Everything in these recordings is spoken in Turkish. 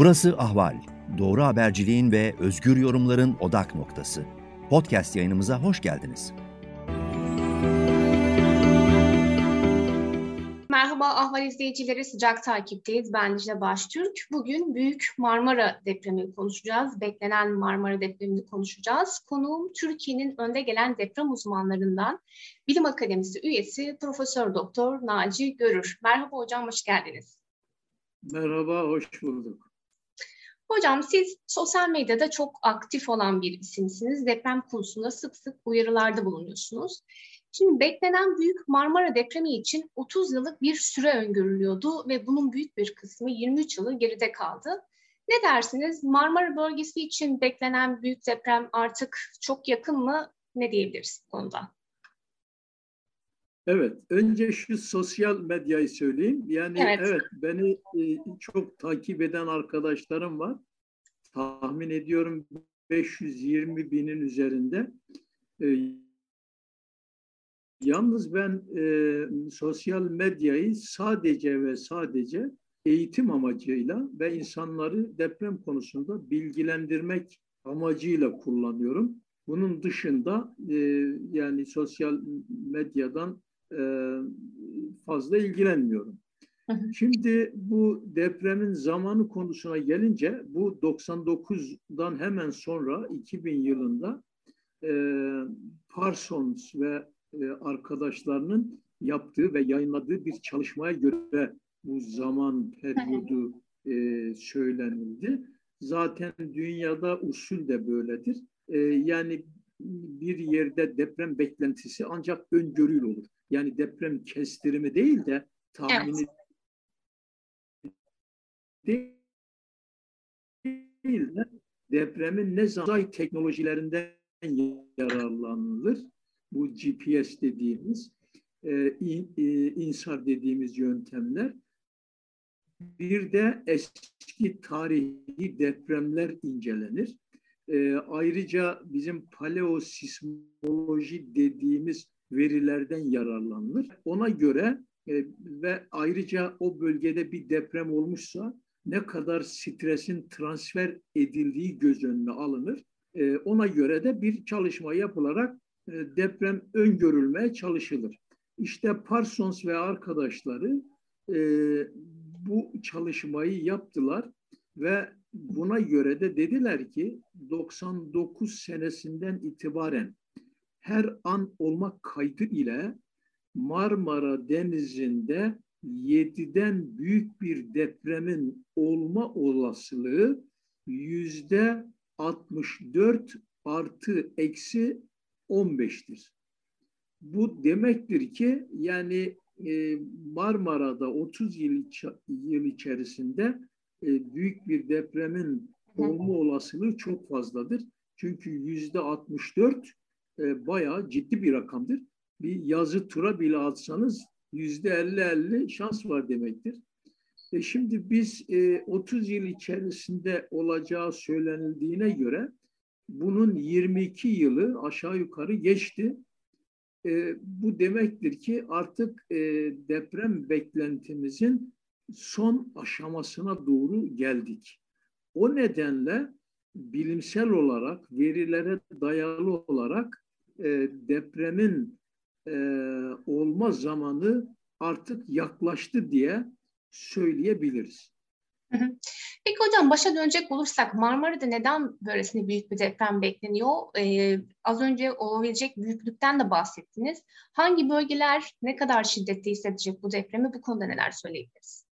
Burası Ahval. Doğru haberciliğin ve özgür yorumların odak noktası. Podcast yayınımıza hoş geldiniz. Merhaba Ahval izleyicileri, sıcak takipteyiz. Ben Dicle Baştürk. Bugün Büyük Marmara depremini konuşacağız. Beklenen Marmara depremini konuşacağız. Konuğum Türkiye'nin önde gelen deprem uzmanlarından Bilim Akademisi üyesi Profesör Doktor Naci Görür. Merhaba hocam, hoş geldiniz. Merhaba, hoş bulduk. Hocam siz sosyal medyada çok aktif olan bir isimsiniz. Deprem konusunda sık sık uyarılarda bulunuyorsunuz. Şimdi beklenen büyük Marmara depremi için 30 yıllık bir süre öngörülüyordu ve bunun büyük bir kısmı 23 yılı geride kaldı. Ne dersiniz? Marmara bölgesi için beklenen büyük deprem artık çok yakın mı? Ne diyebiliriz bu konuda? Evet, önce şu sosyal medyayı söyleyeyim. Yani evet, evet beni e, çok takip eden arkadaşlarım var. Tahmin ediyorum 520 binin üzerinde. E, yalnız ben e, sosyal medyayı sadece ve sadece eğitim amacıyla ve insanları deprem konusunda bilgilendirmek amacıyla kullanıyorum. Bunun dışında e, yani sosyal medyadan fazla ilgilenmiyorum. Şimdi bu depremin zamanı konusuna gelince bu 99'dan hemen sonra 2000 yılında e, Parsons ve e, arkadaşlarının yaptığı ve yayınladığı bir çalışmaya göre bu zaman periyodu e, söylenildi. Zaten dünyada usul de böyledir. E, yani bir yerde deprem beklentisi ancak öngörüyle olur yani deprem kestirimi değil de tahmini evet. değil de depremin ne zaman teknolojilerinden yararlanılır. Bu GPS dediğimiz, e, e, insar dediğimiz yöntemler. Bir de eski tarihi depremler incelenir. E, ayrıca bizim paleosismoloji dediğimiz verilerden yararlanılır. Ona göre e, ve ayrıca o bölgede bir deprem olmuşsa ne kadar stresin transfer edildiği göz önüne alınır. E, ona göre de bir çalışma yapılarak e, deprem öngörülmeye çalışılır. İşte Parsons ve arkadaşları e, bu çalışmayı yaptılar ve buna göre de dediler ki 99 senesinden itibaren her an olmak kaydı ile Marmara Denizi'nde 7'den büyük bir depremin olma olasılığı yüzde 64 artı eksi 15'tir. Bu demektir ki yani e, Marmara'da 30 yıl, yıl içerisinde e, büyük bir depremin olma olasılığı çok fazladır. Çünkü yüzde 64 e, bayağı ciddi bir rakamdır. Bir yazı tura bile atsanız yüzde elli elli şans var demektir. E şimdi biz e, 30 yıl içerisinde olacağı söylenildiğine göre bunun 22 yılı aşağı yukarı geçti. E, bu demektir ki artık e, deprem beklentimizin son aşamasına doğru geldik. O nedenle bilimsel olarak, verilere dayalı olarak e, depremin e, olma zamanı artık yaklaştı diye söyleyebiliriz. Peki hocam başa dönecek olursak Marmara'da neden böylesine büyük bir deprem bekleniyor? Ee, az önce olabilecek büyüklükten de bahsettiniz. Hangi bölgeler ne kadar şiddetli hissedecek bu depremi? Bu konuda neler söyleyebiliriz?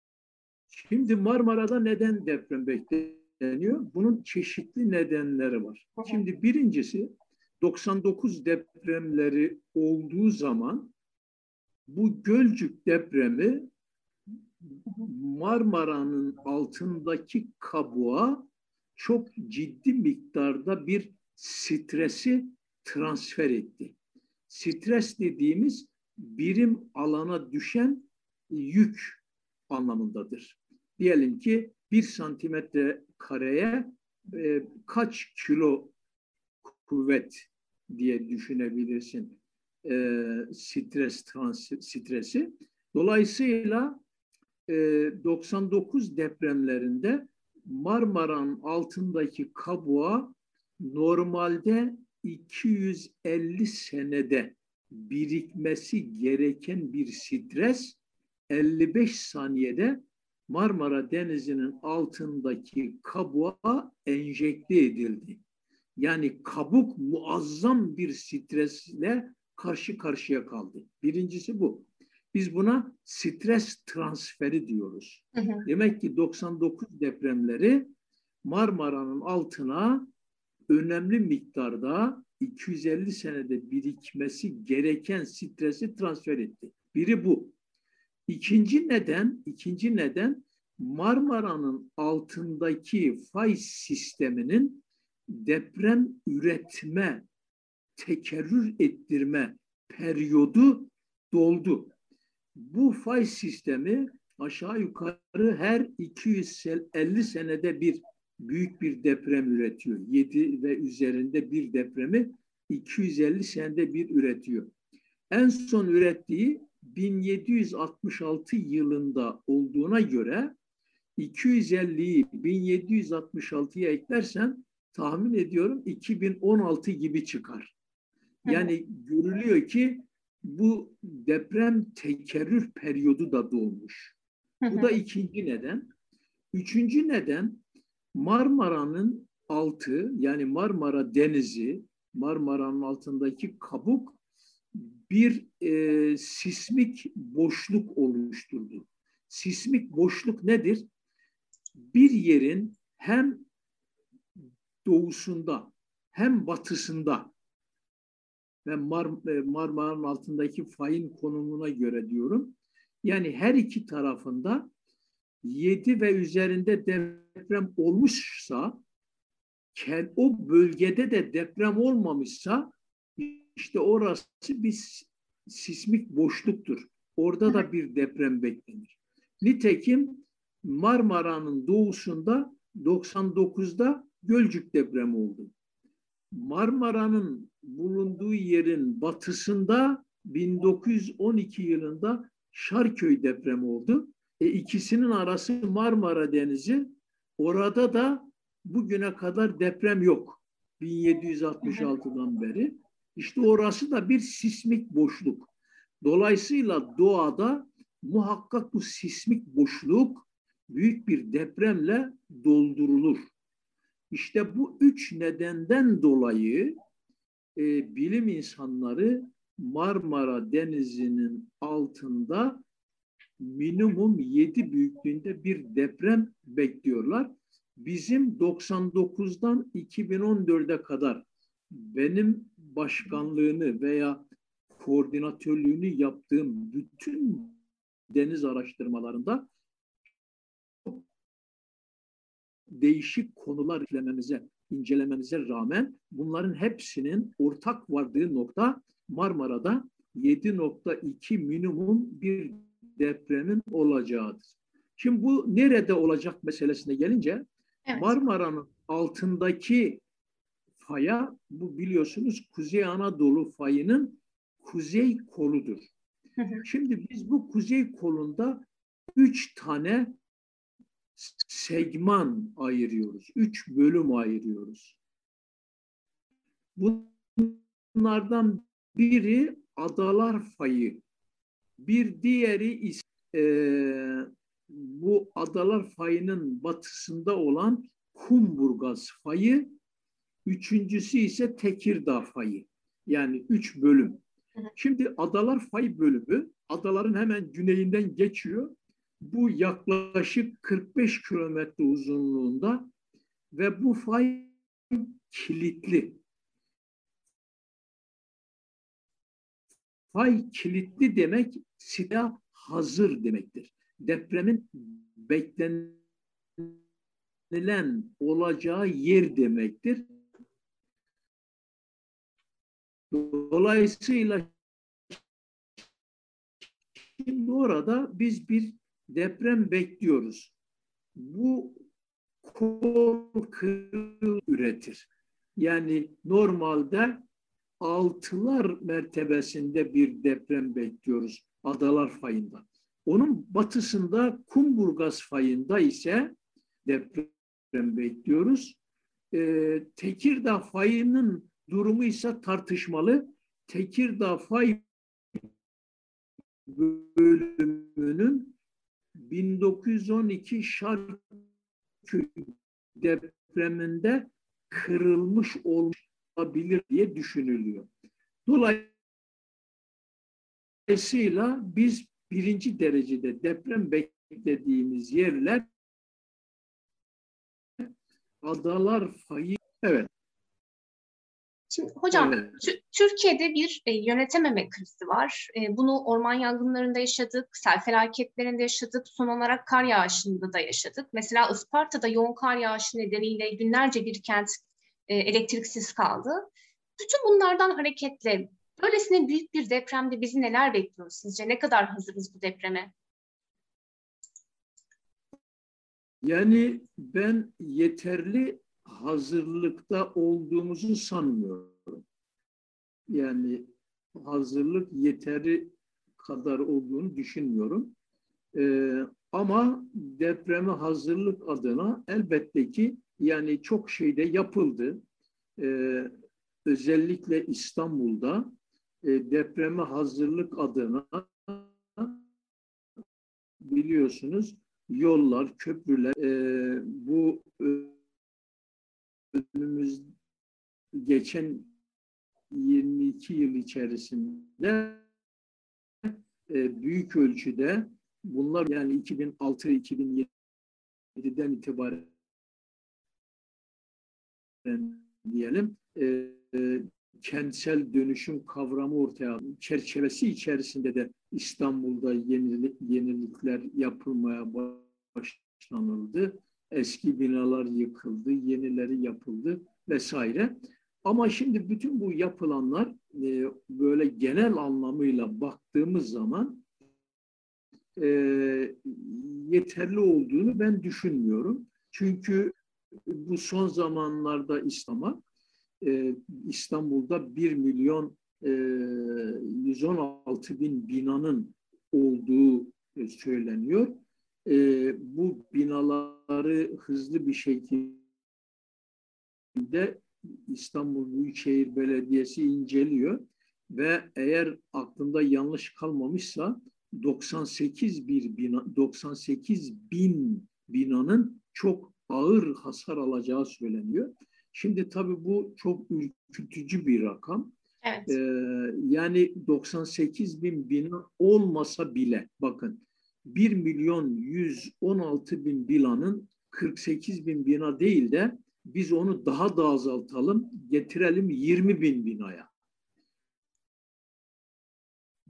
Şimdi Marmara'da neden deprem bekleniyor? Bunun çeşitli nedenleri var. Şimdi birincisi 99 depremleri olduğu zaman bu Gölcük depremi Marmara'nın altındaki kabuğa çok ciddi miktarda bir stresi transfer etti. Stres dediğimiz birim alana düşen yük anlamındadır. Diyelim ki bir santimetre kareye e, kaç kilo kuvvet diye düşünebilirsin e, stres trans, stresi. Dolayısıyla e, 99 depremlerinde Marmara'nın altındaki kabuğa normalde 250 senede birikmesi gereken bir stres 55 saniyede Marmara Denizi'nin altındaki kabuğa enjekte edildi. Yani kabuk muazzam bir stresle karşı karşıya kaldı. Birincisi bu. Biz buna stres transferi diyoruz. Hı hı. Demek ki 99 depremleri Marmara'nın altına önemli miktarda 250 senede birikmesi gereken stresi transfer etti. Biri bu. İkinci neden, ikinci neden Marmara'nın altındaki fay sisteminin deprem üretme, tekerrür ettirme periyodu doldu. Bu fay sistemi aşağı yukarı her 250 senede bir büyük bir deprem üretiyor. 7 ve üzerinde bir depremi 250 senede bir üretiyor. En son ürettiği 1766 yılında olduğuna göre 250'yi 1766'ya eklersen tahmin ediyorum 2016 gibi çıkar. Yani görülüyor ki bu deprem tekerrür periyodu da doğmuş. Bu da ikinci neden. Üçüncü neden Marmara'nın altı yani Marmara Denizi, Marmara'nın altındaki kabuk bir e, sismik boşluk oluşturdu. Sismik boşluk nedir? Bir yerin hem doğusunda hem batısında ve Mar e, Marmara'nın altındaki fayın konumuna göre diyorum. Yani her iki tarafında 7 ve üzerinde deprem olmuşsa o bölgede de deprem olmamışsa işte orası bir sismik boşluktur. Orada da bir deprem beklenir. Nitekim Marmara'nın doğusunda 99'da Gölcük depremi oldu. Marmara'nın bulunduğu yerin batısında 1912 yılında Şarköy depremi oldu. E, ikisinin arası Marmara Denizi. Orada da bugüne kadar deprem yok. 1766'dan beri. İşte orası da bir sismik boşluk. Dolayısıyla doğada muhakkak bu sismik boşluk büyük bir depremle doldurulur. İşte bu üç nedenden dolayı e, bilim insanları Marmara Denizi'nin altında minimum 7 büyüklüğünde bir deprem bekliyorlar. Bizim 99'dan 2014'e kadar benim başkanlığını veya koordinatörlüğünü yaptığım bütün deniz araştırmalarında değişik konular incelememize, incelememize rağmen bunların hepsinin ortak vardığı nokta Marmara'da 7.2 minimum bir depremin olacağıdır. Şimdi bu nerede olacak meselesine gelince evet. Marmara'nın altındaki faya bu biliyorsunuz Kuzey Anadolu fayının kuzey koludur. Şimdi biz bu kuzey kolunda üç tane segman ayırıyoruz. Üç bölüm ayırıyoruz. Bunlardan biri adalar fayı. Bir diğeri e, bu adalar fayının batısında olan Kumburgaz fayı. Üçüncüsü ise Tekirdağ fayı. Yani üç bölüm. Şimdi adalar fay bölümü adaların hemen güneyinden geçiyor bu yaklaşık 45 kilometre uzunluğunda ve bu fay kilitli. Fay kilitli demek silah hazır demektir. Depremin beklenilen olacağı yer demektir. Dolayısıyla şimdi orada biz bir deprem bekliyoruz. Bu kol kırıl üretir. Yani normalde altılar mertebesinde bir deprem bekliyoruz adalar fayında. Onun batısında Kumburgaz fayında ise deprem bekliyoruz. Ee, Tekirdağ fayının durumu ise tartışmalı. Tekirdağ fay bölümünün 1912 Şarköy depreminde kırılmış olabilir diye düşünülüyor. Dolayısıyla biz birinci derecede deprem beklediğimiz yerler adalar fayı evet Şimdi hocam evet. Türkiye'de bir e, yönetememe krizi var. E, bunu orman yangınlarında yaşadık, sel felaketlerinde yaşadık, son olarak kar yağışında da yaşadık. Mesela Isparta'da yoğun kar yağışı nedeniyle günlerce bir kent e, elektriksiz kaldı. Bütün bunlardan hareketle böylesine büyük bir depremde bizi neler bekliyor sizce? Ne kadar hazırız bu depreme? Yani ben yeterli hazırlıkta olduğumuzu sanmıyorum. Yani hazırlık yeteri kadar olduğunu düşünmüyorum. Ee, ama depreme hazırlık adına elbette ki yani çok şeyde yapıldı. Ee, özellikle İstanbul'da e, depreme hazırlık adına biliyorsunuz yollar, köprüler, e, bu önümüz geçen 22 yıl içerisinde e, büyük ölçüde bunlar yani 2006-2007'den itibaren diyelim e, e, kentsel dönüşüm kavramı ortaya çerçevesi içerisinde de İstanbul'da yenilik, yenilikler yapılmaya başlanıldı. Eski binalar yıkıldı, yenileri yapıldı vesaire. Ama şimdi bütün bu yapılanlar e, böyle genel anlamıyla baktığımız zaman e, yeterli olduğunu ben düşünmüyorum. Çünkü bu son zamanlarda İslam'a e, İstanbul'da 1 milyon e, 116 bin binanın olduğu e, söyleniyor. E, bu binaları hızlı bir şekilde İstanbul Büyükşehir Belediyesi inceliyor ve eğer aklında yanlış kalmamışsa 98 bir bina 98 bin binanın çok ağır hasar alacağı söyleniyor. Şimdi tabii bu çok ürkütücü bir rakam. Evet. Ee, yani 98 bin bina olmasa bile bakın 1 milyon 116 bin binanın 48 bin bina değil de biz onu daha da azaltalım getirelim 20 bin binaya.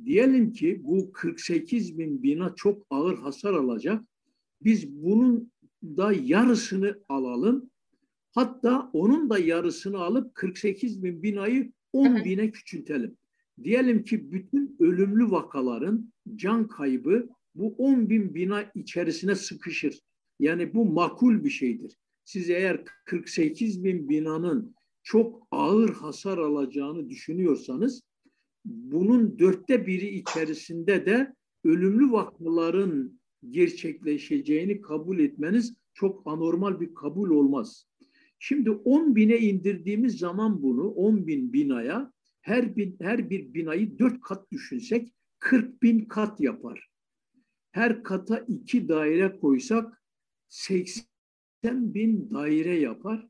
Diyelim ki bu 48 bin bina çok ağır hasar alacak. Biz bunun da yarısını alalım Hatta onun da yarısını alıp 48 bin binayı 10 bine küçültelim. Diyelim ki bütün ölümlü vakaların can kaybı bu 10 bin bina içerisine sıkışır. Yani bu makul bir şeydir. Siz eğer 48 bin binanın çok ağır hasar alacağını düşünüyorsanız bunun dörtte biri içerisinde de ölümlü vakaların gerçekleşeceğini kabul etmeniz çok anormal bir kabul olmaz. Şimdi 10 bine indirdiğimiz zaman bunu 10 bin binaya her, bin, her bir binayı 4 kat düşünsek 40 bin kat yapar. Her kata iki daire koysak 80 bin daire yapar.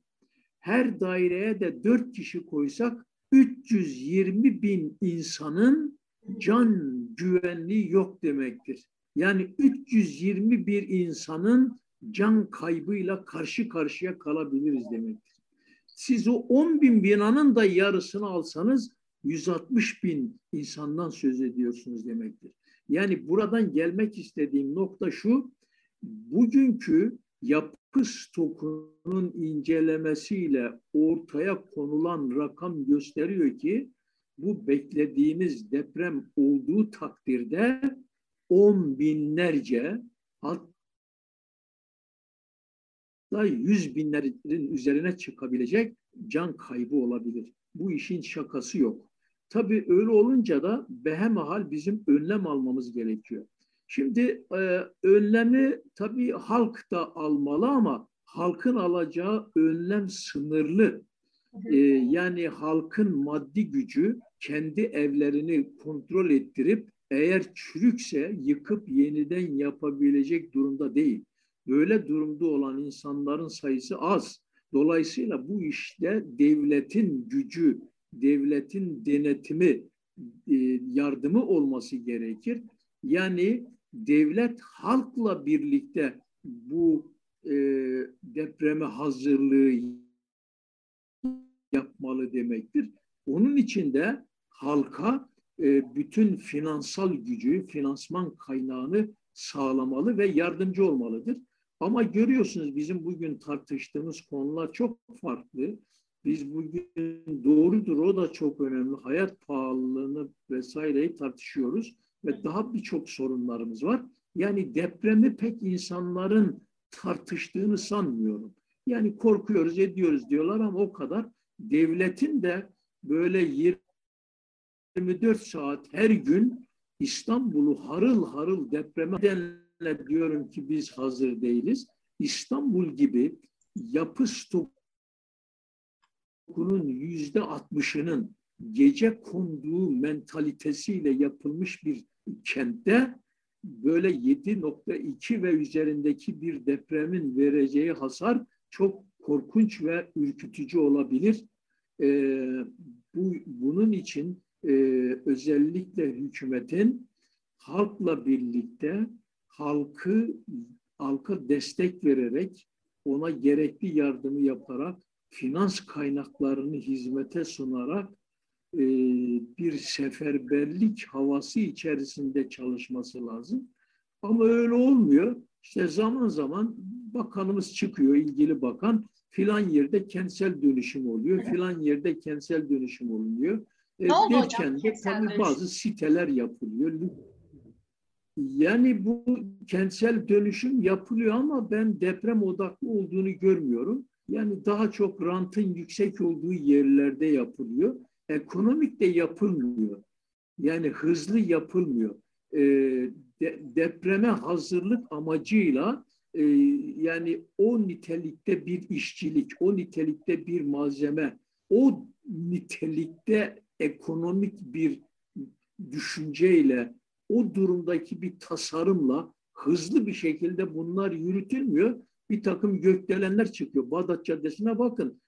Her daireye de 4 kişi koysak 320 bin insanın can güvenliği yok demektir. Yani 320 bir insanın can kaybıyla karşı karşıya kalabiliriz demektir. Siz o 10 bin binanın da yarısını alsanız 160 bin insandan söz ediyorsunuz demektir. Yani buradan gelmek istediğim nokta şu, bugünkü yapı stokunun incelemesiyle ortaya konulan rakam gösteriyor ki bu beklediğiniz deprem olduğu takdirde on binlerce hatta yüz binlerin üzerine çıkabilecek can kaybı olabilir. Bu işin şakası yok. Tabii öyle olunca da behemahal bizim önlem almamız gerekiyor. Şimdi e, önlemi tabii halk da almalı ama halkın alacağı önlem sınırlı. Ee, yani halkın maddi gücü kendi evlerini kontrol ettirip eğer çürükse yıkıp yeniden yapabilecek durumda değil. Böyle durumda olan insanların sayısı az. Dolayısıyla bu işte devletin gücü, devletin denetimi, e, yardımı olması gerekir. Yani devlet halkla birlikte bu e, depreme hazırlığı yapmalı demektir. Onun için de halka e, bütün finansal gücü, finansman kaynağını sağlamalı ve yardımcı olmalıdır. Ama görüyorsunuz bizim bugün tartıştığımız konular çok farklı. Biz bugün doğrudur o da çok önemli. Hayat pahalılığını vesaireyi tartışıyoruz ve daha birçok sorunlarımız var. Yani depremi pek insanların tartıştığını sanmıyorum. Yani korkuyoruz, ediyoruz diyorlar ama o kadar. Devletin de böyle 24 saat her gün İstanbul'u harıl harıl depreme nedenle diyorum ki biz hazır değiliz. İstanbul gibi yapı stokunun yüzde altmışının gece konduğu mentalitesiyle yapılmış bir kentte böyle 7.2 ve üzerindeki bir depremin vereceği hasar çok korkunç ve ürkütücü olabilir. Ee, bu bunun için e, özellikle hükümetin halkla birlikte halkı halka destek vererek ona gerekli yardımı yaparak finans kaynaklarını hizmete sunarak e, bir seferberlik havası içerisinde çalışması lazım. Ama öyle olmuyor. İşte zaman zaman bakanımız çıkıyor, ilgili bakan filan yerde kentsel dönüşüm oluyor, filan yerde kentsel dönüşüm oluyor. Ne oldu derken hocam? De, tabii bazı siteler yapılıyor. Yani bu kentsel dönüşüm yapılıyor ama ben deprem odaklı olduğunu görmüyorum. Yani daha çok rantın yüksek olduğu yerlerde yapılıyor. Ekonomik de yapılmıyor. Yani hızlı yapılmıyor. E, de, depreme hazırlık amacıyla e, yani o nitelikte bir işçilik, o nitelikte bir malzeme, o nitelikte ekonomik bir düşünceyle, o durumdaki bir tasarımla hızlı bir şekilde bunlar yürütülmüyor. Bir takım gökdelenler çıkıyor. Bağdat Caddesi'ne bakın.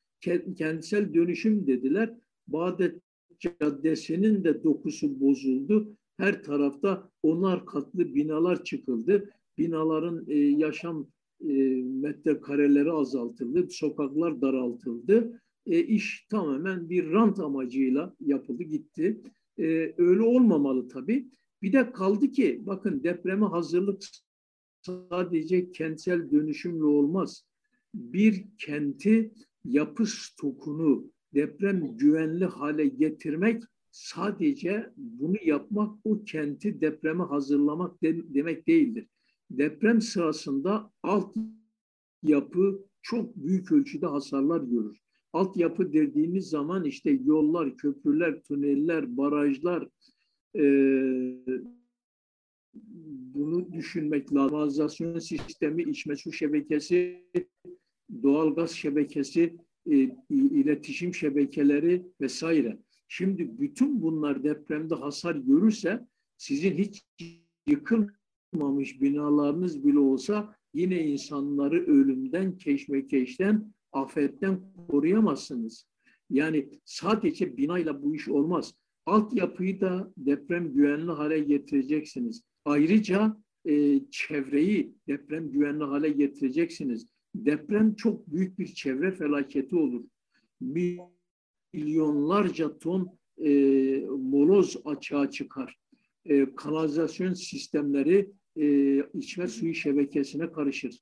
Kentsel dönüşüm dediler. Bağdat Caddesi'nin de dokusu bozuldu. Her tarafta onar katlı binalar çıkıldı. Binaların e, yaşam e, metrekareleri azaltıldı. Sokaklar daraltıldı e, iş tamamen bir rant amacıyla yapıldı gitti. E, öyle olmamalı tabii. Bir de kaldı ki bakın depreme hazırlık sadece kentsel dönüşümle olmaz. Bir kenti yapı stokunu deprem güvenli hale getirmek sadece bunu yapmak o kenti depreme hazırlamak de, demek değildir. Deprem sırasında alt yapı çok büyük ölçüde hasarlar görür altyapı dediğimiz zaman işte yollar, köprüler, tüneller, barajlar e, bunu düşünmek lazım. Kanalizasyon sistemi, içme su şebekesi, doğalgaz şebekesi, e, iletişim şebekeleri vesaire. Şimdi bütün bunlar depremde hasar görürse sizin hiç yıkılmamış binalarınız bile olsa yine insanları ölümden, keşmekeşten afetten koruyamazsınız. Yani sadece binayla bu iş olmaz. Altyapıyı da deprem güvenli hale getireceksiniz. Ayrıca e, çevreyi deprem güvenli hale getireceksiniz. Deprem çok büyük bir çevre felaketi olur. Milyonlarca ton e, moloz açığa çıkar. E, kanalizasyon sistemleri e, içme suyu şebekesine karışır.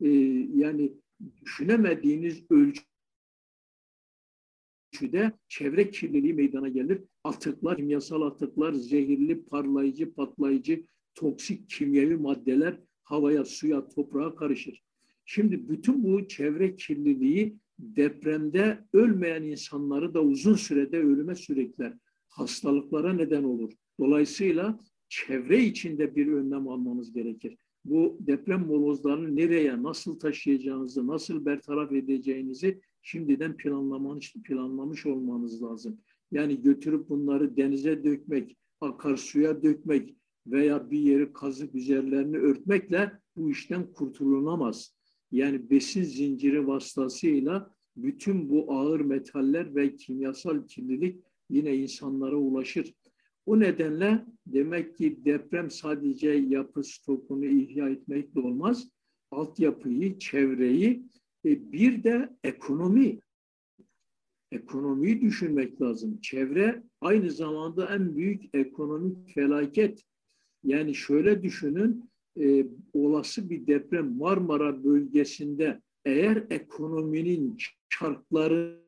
E, yani düşünemediğiniz ölçüde çevre kirliliği meydana gelir. Atıklar, kimyasal atıklar, zehirli, parlayıcı, patlayıcı, toksik kimyevi maddeler havaya, suya, toprağa karışır. Şimdi bütün bu çevre kirliliği depremde ölmeyen insanları da uzun sürede ölüme sürükler. Hastalıklara neden olur. Dolayısıyla çevre içinde bir önlem almamız gerekir. Bu deprem molozlarını nereye, nasıl taşıyacağınızı, nasıl bertaraf edeceğinizi şimdiden planlamış, planlamış olmanız lazım. Yani götürüp bunları denize dökmek, akarsuya dökmek veya bir yeri kazıp üzerlerini örtmekle bu işten kurtulunamaz. Yani besin zinciri vasıtasıyla bütün bu ağır metaller ve kimyasal kirlilik yine insanlara ulaşır. O nedenle demek ki deprem sadece yapı stokunu ihya etmekle olmaz. Altyapıyı, çevreyi, e, bir de ekonomi. Ekonomiyi düşünmek lazım. Çevre aynı zamanda en büyük ekonomik felaket. Yani şöyle düşünün, e, olası bir deprem Marmara bölgesinde eğer ekonominin çarklarını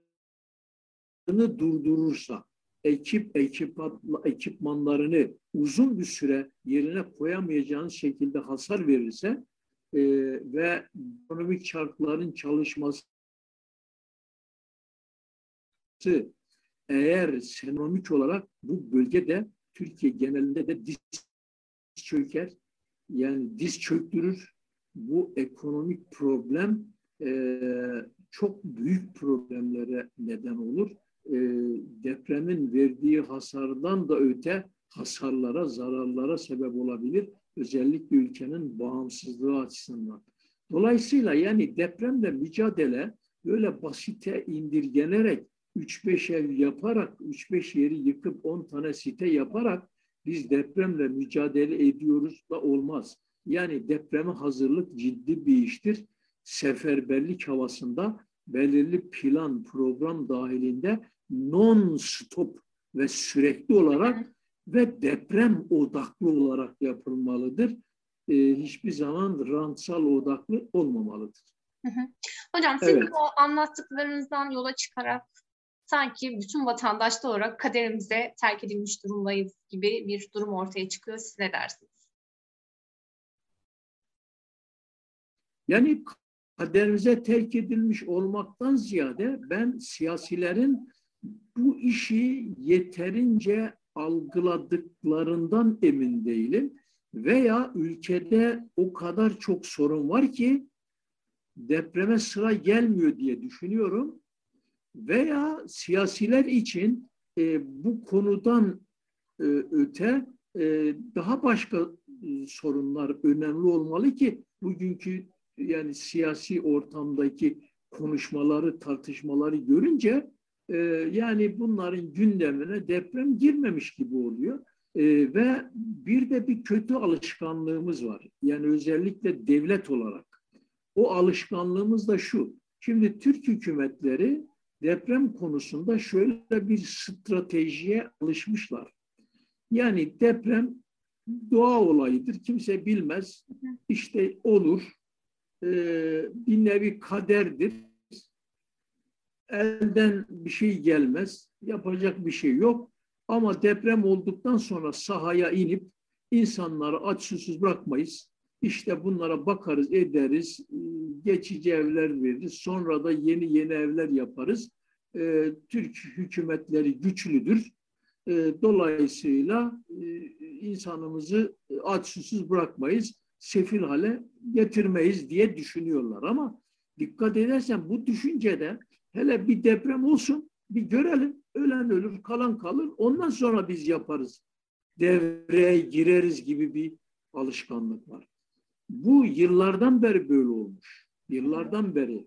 durdurursa, ekip ekipmanlarını uzun bir süre yerine koyamayacağınız şekilde hasar verirse e, ve ekonomik çarkların çalışması eğer senomik olarak bu bölgede Türkiye genelinde de diz çöker yani diz çöktürür. Bu ekonomik problem e, çok büyük problemlere neden olur. E, depremin verdiği hasardan da öte hasarlara, zararlara sebep olabilir. Özellikle ülkenin bağımsızlığı açısından. Dolayısıyla yani depremle mücadele böyle basite indirgenerek 3-5 ev yaparak, 3-5 yeri yıkıp 10 tane site yaparak biz depremle mücadele ediyoruz da olmaz. Yani depreme hazırlık ciddi bir iştir. Seferberlik havasında belirli plan, program dahilinde non-stop ve sürekli olarak ve deprem odaklı olarak yapılmalıdır. Ee, hiçbir zaman rantsal odaklı olmamalıdır. Hocam sizin evet. o anlattıklarınızdan yola çıkarak sanki bütün vatandaşlar olarak kaderimize terk edilmiş durumdayız gibi bir durum ortaya çıkıyor. Siz ne dersiniz? Yani kaderimize terk edilmiş olmaktan ziyade ben siyasilerin bu işi yeterince algıladıklarından emin değilim. Veya ülkede o kadar çok sorun var ki depreme sıra gelmiyor diye düşünüyorum. Veya siyasiler için e, bu konudan e, öte e, daha başka e, sorunlar önemli olmalı ki bugünkü yani siyasi ortamdaki konuşmaları, tartışmaları görünce e, yani bunların gündemine deprem girmemiş gibi oluyor. E, ve bir de bir kötü alışkanlığımız var. Yani özellikle devlet olarak. O alışkanlığımız da şu. Şimdi Türk hükümetleri deprem konusunda şöyle bir stratejiye alışmışlar. Yani deprem doğa olayıdır. Kimse bilmez. İşte olur. Ee, bir nevi kaderdir. Elden bir şey gelmez. Yapacak bir şey yok. Ama deprem olduktan sonra sahaya inip insanları aç susuz bırakmayız. İşte bunlara bakarız, ederiz, geçici evler veririz. Sonra da yeni yeni evler yaparız. Ee, Türk hükümetleri güçlüdür. Ee, dolayısıyla e, insanımızı aç susuz bırakmayız, sefil hale getirmeyiz diye düşünüyorlar. Ama dikkat edersen bu düşüncede hele bir deprem olsun, bir görelim. Ölen ölür, kalan kalır. Ondan sonra biz yaparız. Devreye gireriz gibi bir alışkanlık var. Bu yıllardan beri böyle olmuş. Yıllardan beri.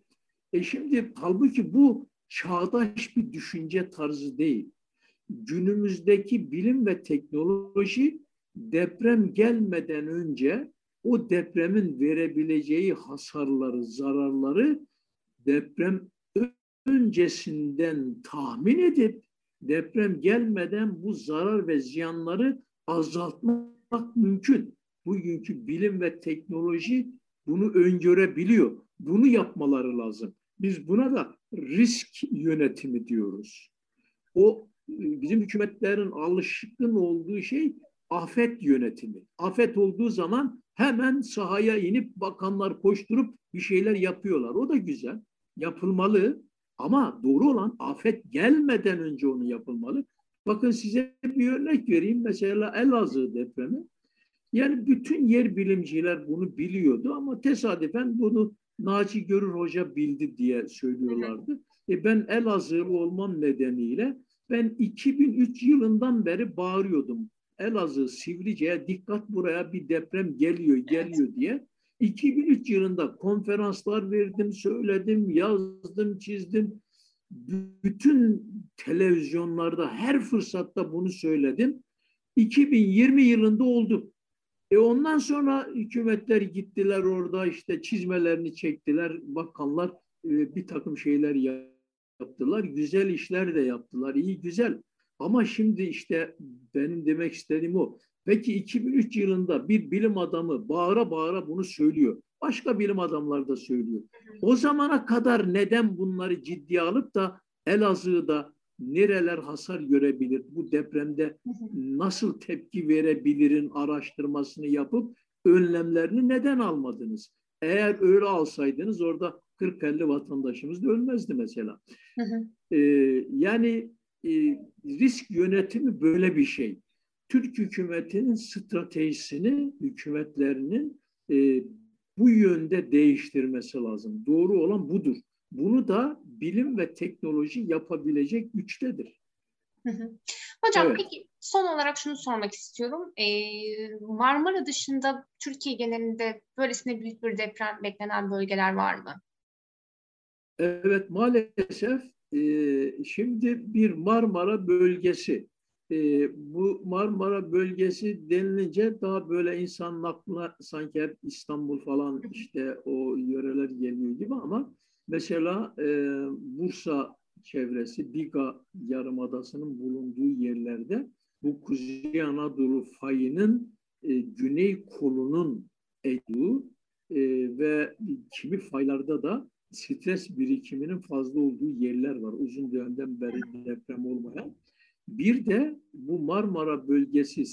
E şimdi halbuki bu çağdaş bir düşünce tarzı değil. Günümüzdeki bilim ve teknoloji deprem gelmeden önce o depremin verebileceği hasarları, zararları deprem öncesinden tahmin edip deprem gelmeden bu zarar ve ziyanları azaltmak mümkün. Bugünkü bilim ve teknoloji bunu öngörebiliyor. Bunu yapmaları lazım. Biz buna da risk yönetimi diyoruz. O e, bizim hükümetlerin alışkın olduğu şey afet yönetimi. Afet olduğu zaman hemen sahaya inip bakanlar koşturup bir şeyler yapıyorlar. O da güzel. Yapılmalı ama doğru olan afet gelmeden önce onu yapılmalı. Bakın size bir örnek vereyim. Mesela Elazığ depremi. Yani bütün yer bilimciler bunu biliyordu ama tesadüfen bunu Naci Görür Hoca bildi diye söylüyorlardı. E ben Elazığlı olmam nedeniyle ben 2003 yılından beri bağırıyordum. Elazığ, Sivrice'ye dikkat buraya bir deprem geliyor, geliyor diye. 2003 yılında konferanslar verdim, söyledim, yazdım, çizdim. Bütün televizyonlarda her fırsatta bunu söyledim. 2020 yılında oldu. E ondan sonra hükümetler gittiler orada işte çizmelerini çektiler. Bakanlar e, bir takım şeyler yaptılar. Güzel işler de yaptılar. İyi güzel. Ama şimdi işte benim demek istediğim o. Peki 2003 yılında bir bilim adamı bağıra bağıra bunu söylüyor. Başka bilim adamları da söylüyor. O zamana kadar neden bunları ciddiye alıp da Elazığ'da nereler hasar görebilir, bu depremde nasıl tepki verebilirin araştırmasını yapıp önlemlerini neden almadınız? Eğer öyle alsaydınız orada 40-50 vatandaşımız da ölmezdi mesela. Ee, yani e, risk yönetimi böyle bir şey. Türk hükümetinin stratejisini, hükümetlerinin e, bu yönde değiştirmesi lazım. Doğru olan budur. Bunu da bilim ve teknoloji yapabilecek güçtedir. Hocam evet. peki son olarak şunu sormak istiyorum. Ee, Marmara dışında Türkiye genelinde böylesine büyük bir deprem beklenen bölgeler var mı? Evet maalesef e, şimdi bir Marmara bölgesi e, bu Marmara bölgesi denilince daha böyle insanın aklına sanki hep İstanbul falan işte o yöreler geliyor gibi ama Mesela e, Bursa çevresi Biga Yarımadası'nın bulunduğu yerlerde bu Kuzey Anadolu fayının e, güney kolunun eduğu e, ve kimi faylarda da stres birikiminin fazla olduğu yerler var. Uzun dönemden beri deprem olmayan. Bir de bu Marmara bölgesi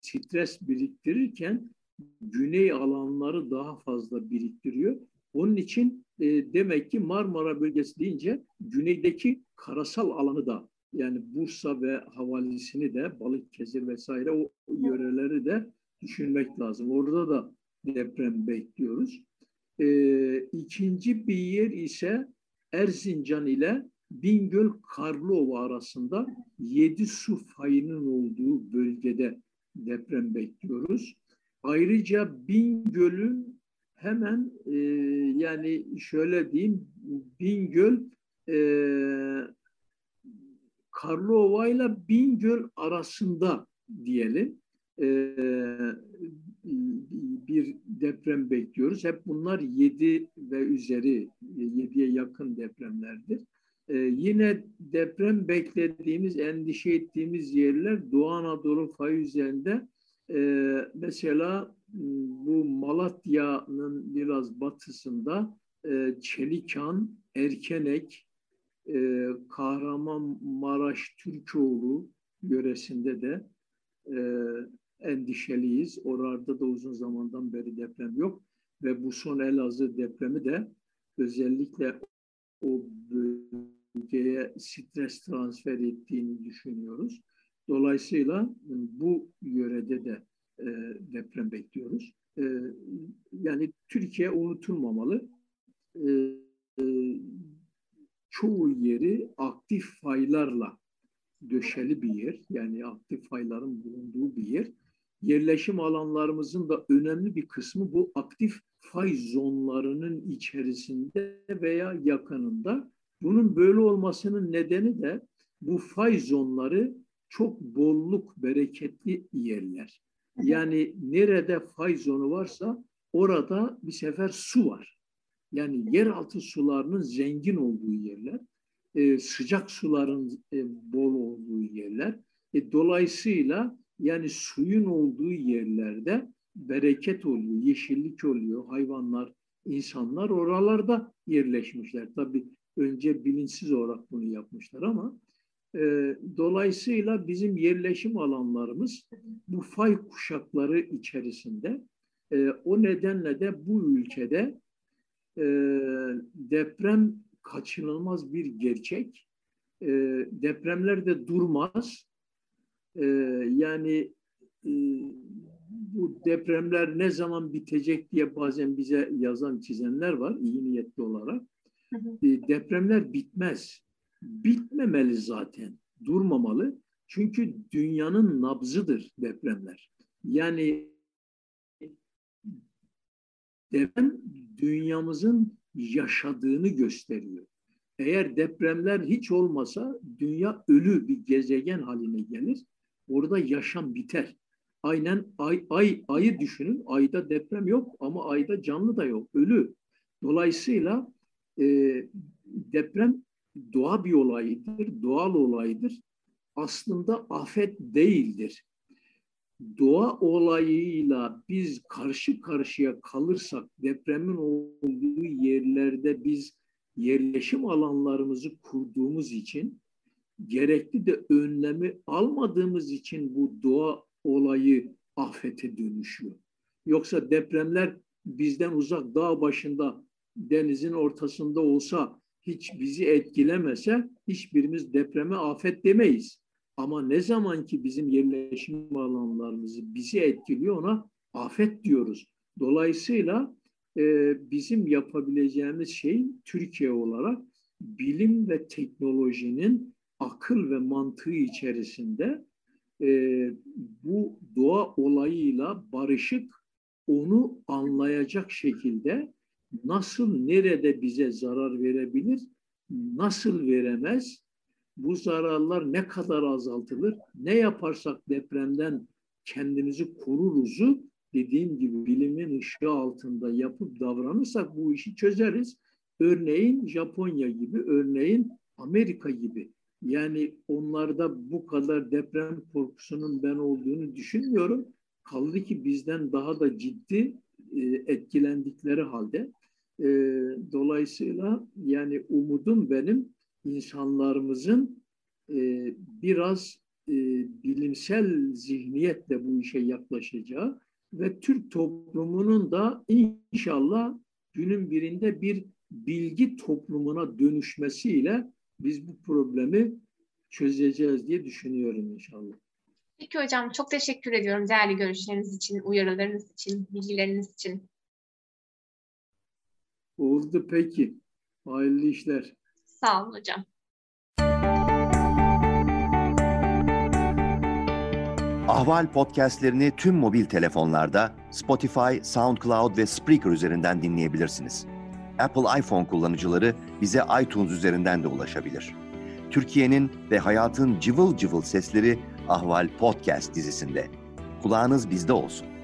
stres biriktirirken güney alanları daha fazla biriktiriyor. Onun için e, demek ki Marmara bölgesi deyince güneydeki karasal alanı da yani Bursa ve havalisini de Balıkesir vesaire o yöreleri de düşünmek lazım. Orada da deprem bekliyoruz. E, ikinci bir yer ise Erzincan ile Bingöl Karlova arasında yedi su fayının olduğu bölgede deprem bekliyoruz. Ayrıca Bingöl'ün hemen e, yani şöyle diyeyim Bingöl e, Karlova ile Bingöl arasında diyelim e, bir deprem bekliyoruz. Hep bunlar yedi ve üzeri, yediye yakın depremlerdir. Ee, yine deprem beklediğimiz, endişe ettiğimiz yerler Doğu Anadolu fay üzerinde. Ee, mesela bu Malatya'nın biraz batısında e, Çelikan, Erkenek, e, Kahramanmaraş, Türkoğlu yöresinde de e, endişeliyiz. Oralarda da uzun zamandan beri deprem yok. Ve bu son Elazığ depremi de özellikle o bölgeye stres transfer ettiğini düşünüyoruz. Dolayısıyla bu yörede de e, deprem bekliyoruz. E, yani Türkiye unutulmamalı. E, e, çoğu yeri aktif faylarla döşeli bir yer. Yani aktif fayların bulunduğu bir yer. Yerleşim alanlarımızın da önemli bir kısmı bu aktif fay zonlarının içerisinde veya yakınında. Bunun böyle olmasının nedeni de bu fay zonları çok bolluk, bereketli yerler. Yani nerede fay zonu varsa orada bir sefer su var. Yani yeraltı sularının zengin olduğu yerler, e, sıcak suların e, bol olduğu yerler. E, dolayısıyla yani suyun olduğu yerlerde bereket oluyor, yeşillik oluyor, hayvanlar, insanlar oralarda yerleşmişler. Tabii önce bilinçsiz olarak bunu yapmışlar ama e, dolayısıyla bizim yerleşim alanlarımız bu fay kuşakları içerisinde. E, o nedenle de bu ülkede e, deprem kaçınılmaz bir gerçek. E, depremler de durmaz. E, yani e, bu depremler ne zaman bitecek diye bazen bize yazan çizenler var iyi niyetli olarak. E, depremler bitmez. Bitmemeli zaten. Durmamalı. Çünkü dünyanın nabzıdır depremler. Yani deprem dünyamızın yaşadığını gösteriyor. Eğer depremler hiç olmasa dünya ölü bir gezegen haline gelir. Orada yaşam biter. Aynen ay, ay ayı düşünün. Ayda deprem yok ama ayda canlı da yok. Ölü. Dolayısıyla e, deprem doğa bir olaydır, doğal olaydır. Aslında afet değildir. Doğa olayıyla biz karşı karşıya kalırsak depremin olduğu yerlerde biz yerleşim alanlarımızı kurduğumuz için gerekli de önlemi almadığımız için bu doğa olayı afete dönüşüyor. Yoksa depremler bizden uzak dağ başında denizin ortasında olsa hiç bizi etkilemese hiçbirimiz depreme afet demeyiz. Ama ne zaman ki bizim yerleşim alanlarımızı bizi etkiliyor ona afet diyoruz. Dolayısıyla e, bizim yapabileceğimiz şey Türkiye olarak bilim ve teknolojinin akıl ve mantığı içerisinde e, bu doğa olayıyla barışık onu anlayacak şekilde nasıl nerede bize zarar verebilir, nasıl veremez, bu zararlar ne kadar azaltılır, ne yaparsak depremden kendimizi koruruzu dediğim gibi bilimin ışığı altında yapıp davranırsak bu işi çözeriz. Örneğin Japonya gibi, örneğin Amerika gibi. Yani onlarda bu kadar deprem korkusunun ben olduğunu düşünmüyorum. Kaldı ki bizden daha da ciddi e, etkilendikleri halde. E, dolayısıyla yani umudum benim insanlarımızın e, biraz e, bilimsel zihniyetle bu işe yaklaşacağı ve Türk toplumunun da inşallah günün birinde bir bilgi toplumuna dönüşmesiyle biz bu problemi çözeceğiz diye düşünüyorum inşallah. Peki hocam çok teşekkür ediyorum değerli görüşleriniz için, uyarılarınız için, bilgileriniz için. Oldu peki. Hayırlı işler. Sağ olun hocam. Ahval podcastlerini tüm mobil telefonlarda Spotify, SoundCloud ve Spreaker üzerinden dinleyebilirsiniz. Apple iPhone kullanıcıları bize iTunes üzerinden de ulaşabilir. Türkiye'nin ve hayatın cıvıl cıvıl sesleri Ahval Podcast dizisinde. Kulağınız bizde olsun.